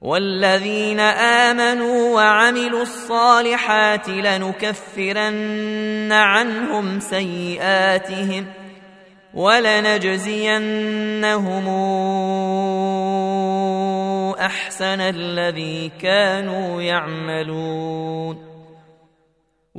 والذين آمنوا وعملوا الصالحات لنكفرن عنهم سيئاتهم ولنجزينهم أحسن الذي كانوا يعملون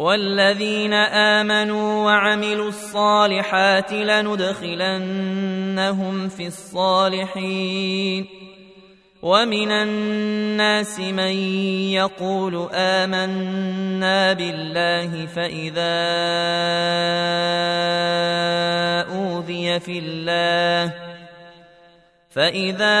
والذين آمنوا وعملوا الصالحات لندخلنهم في الصالحين. ومن الناس من يقول آمنا بالله فإذا أوذي في الله فإذا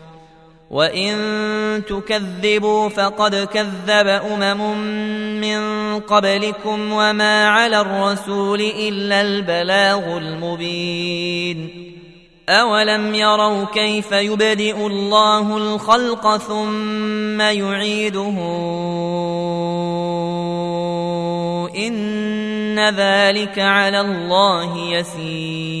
وان تكذبوا فقد كذب امم من قبلكم وما على الرسول الا البلاغ المبين أولم يروا كيف يبدئ الله الخلق ثم يعيده إن ذلك على الله يسير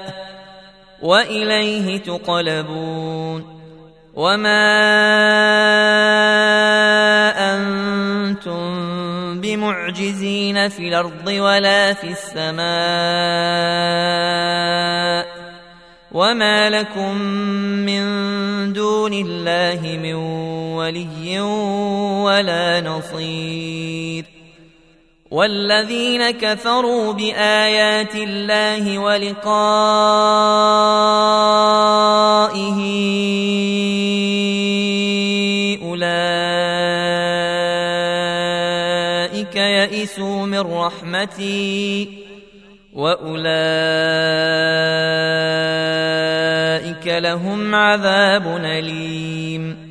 وإليه تقلبون وما أنتم بمعجزين في الأرض ولا في السماء وما لكم من دون الله من ولي ولا نصير والذين كفروا بآيات الله ولقائه أولئك يئسوا من رحمتي وأولئك لهم عذاب أليم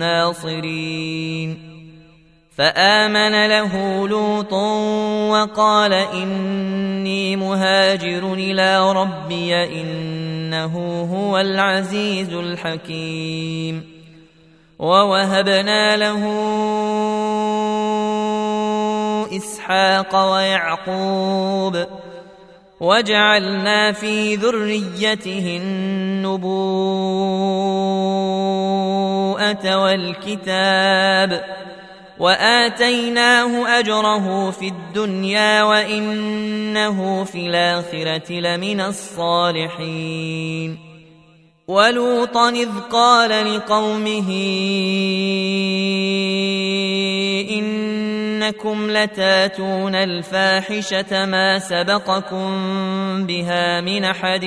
ناصرين فآمن له لوط وقال إني مهاجر إلى ربي إنه هو العزيز الحكيم. ووهبنا له إسحاق ويعقوب وجعلنا في ذريته النبوءة والكتاب وآتيناه أجره في الدنيا وإنه في الآخرة لمن الصالحين ولوطا إذ قال لقومه إنكم لتاتون الفاحشة ما سبقكم بها من أحد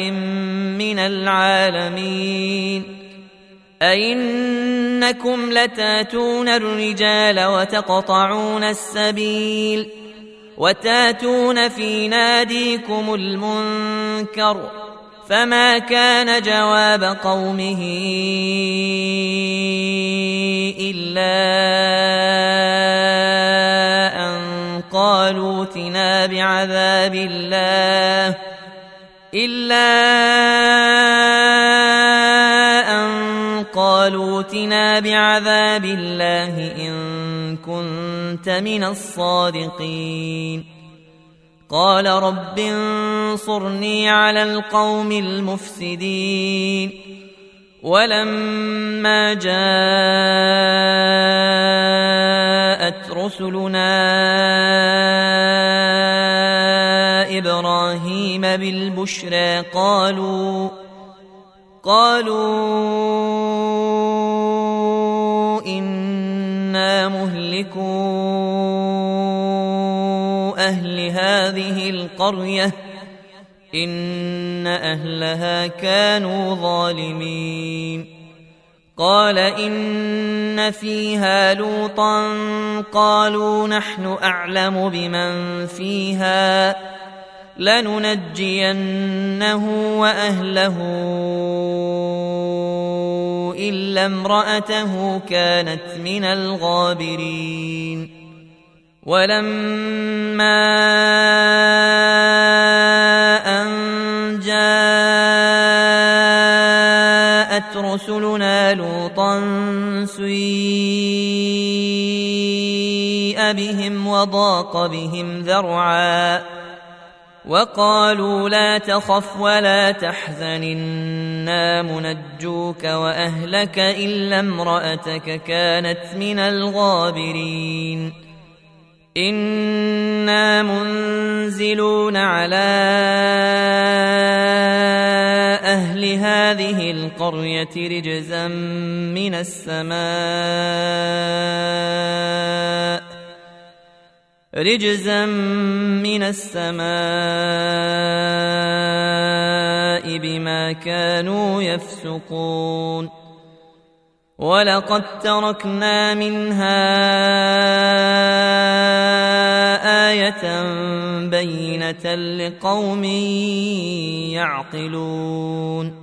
من العالمين. أئنكم لتاتون الرجال وتقطعون السبيل وتاتون في ناديكم المنكر فما كان جواب قومه إلا ائتنا بعذاب الله إلا أن قالوا ائتنا بعذاب الله إن كنت من الصادقين. قال رب انصرني على القوم المفسدين. ولما جاءت رسلنا إبراهيم بالبشرى قالوا قالوا إنا مهلكو هذا هذه القرية إن أهلها كانوا ظالمين. قال إن فيها لوطا قالوا نحن أعلم بمن فيها. لننجينه وأهله إلا امرأته كانت من الغابرين. ولما أن جاءت رسلنا لوطا سيء بهم وضاق بهم ذرعا وقالوا لا تخف ولا تحزن إنا منجوك وأهلك إلا امرأتك كانت من الغابرين. إنا منزلون على أهل هذه القرية رجزا من السماء. رجزا من السماء بما كانوا يفسقون. ولقد تركنا منها إيه بينه لقوم يعقلون.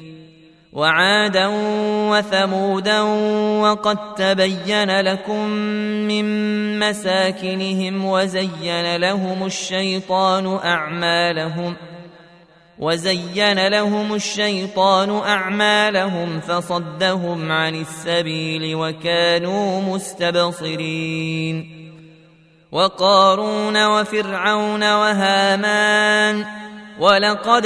وعادا وثمودا وقد تبين لكم من مساكنهم وزين لهم الشيطان أعمالهم وزين لهم الشيطان أعمالهم فصدهم عن السبيل وكانوا مستبصرين وقارون وفرعون وهامان ولقد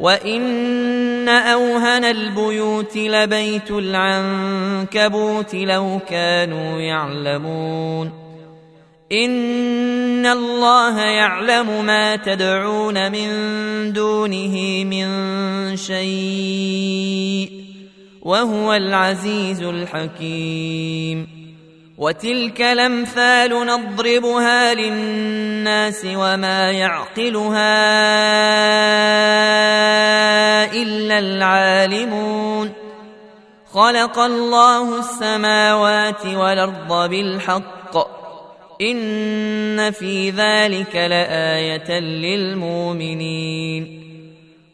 وان اوهن البيوت لبيت العنكبوت لو كانوا يعلمون ان الله يعلم ما تدعون من دونه من شيء وهو العزيز الحكيم وتلك الأمثال نضربها للناس وما يعقلها إلا العالمون. خلق الله السماوات والأرض بالحق. إن في ذلك لآية للمؤمنين.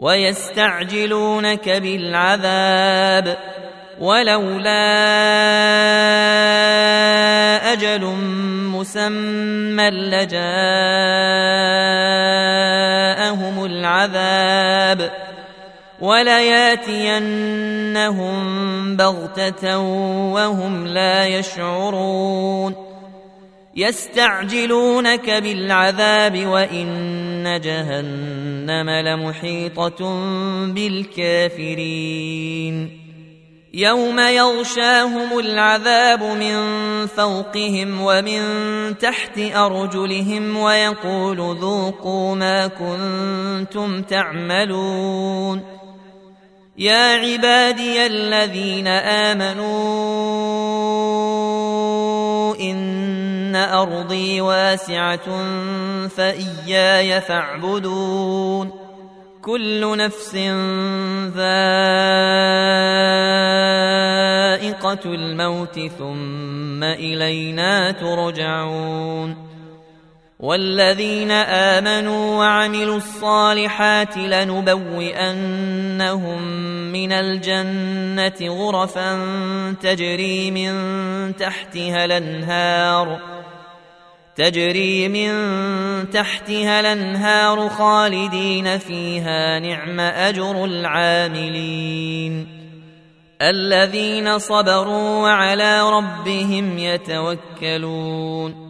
ويستعجلونك بالعذاب ولولا أجل مسمى لجاءهم العذاب ولياتينهم بغتة وهم لا يشعرون يستعجلونك بالعذاب وإن جهنم لمحيطة بالكافرين. يوم يغشاهم العذاب من فوقهم ومن تحت أرجلهم ويقول ذوقوا ما كنتم تعملون. يا عبادي الذين آمنوا ان ارضي واسعه فاياي فاعبدون كل نفس ذائقه الموت ثم الينا ترجعون والذين آمنوا وعملوا الصالحات لنبوئنهم من الجنة غرفا تجري من تحتها الأنهار تجري من تحتها الأنهار خالدين فيها نعم أجر العاملين الذين صبروا وعلى ربهم يتوكلون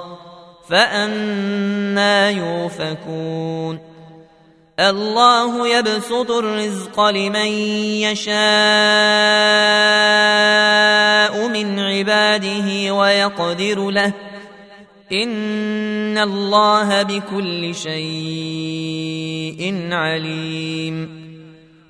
فأنا يوفكون. الله يبسط الرزق لمن يشاء من عباده ويقدر له. إن الله بكل شيء عليم.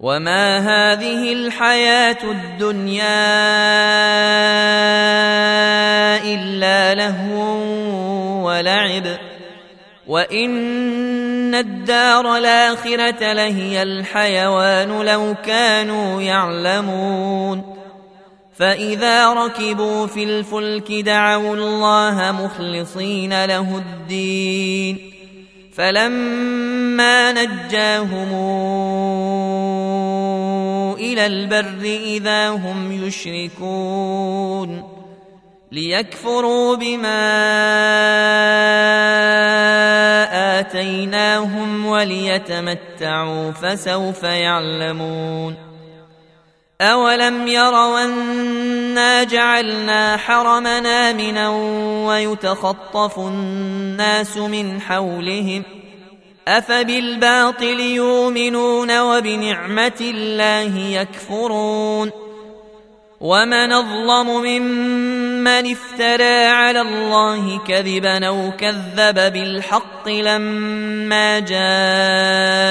وما هذه الحياة الدنيا إلا لهو ولعب وإن الدار الآخرة لهي الحيوان لو كانوا يعلمون فإذا ركبوا في الفلك دعوا الله مخلصين له الدين فلما نجاهم إلى البر إذا هم يشركون ليكفروا بما آتيناهم وليتمتعوا فسوف يعلمون أولم يروا أنا جعلنا حرمنا آمنا ويتخطف الناس من حولهم أفبالباطل يؤمنون وبنعمة الله يكفرون ومن اظلم ممن افترى على الله كذبا أو كذب بالحق لما جاءه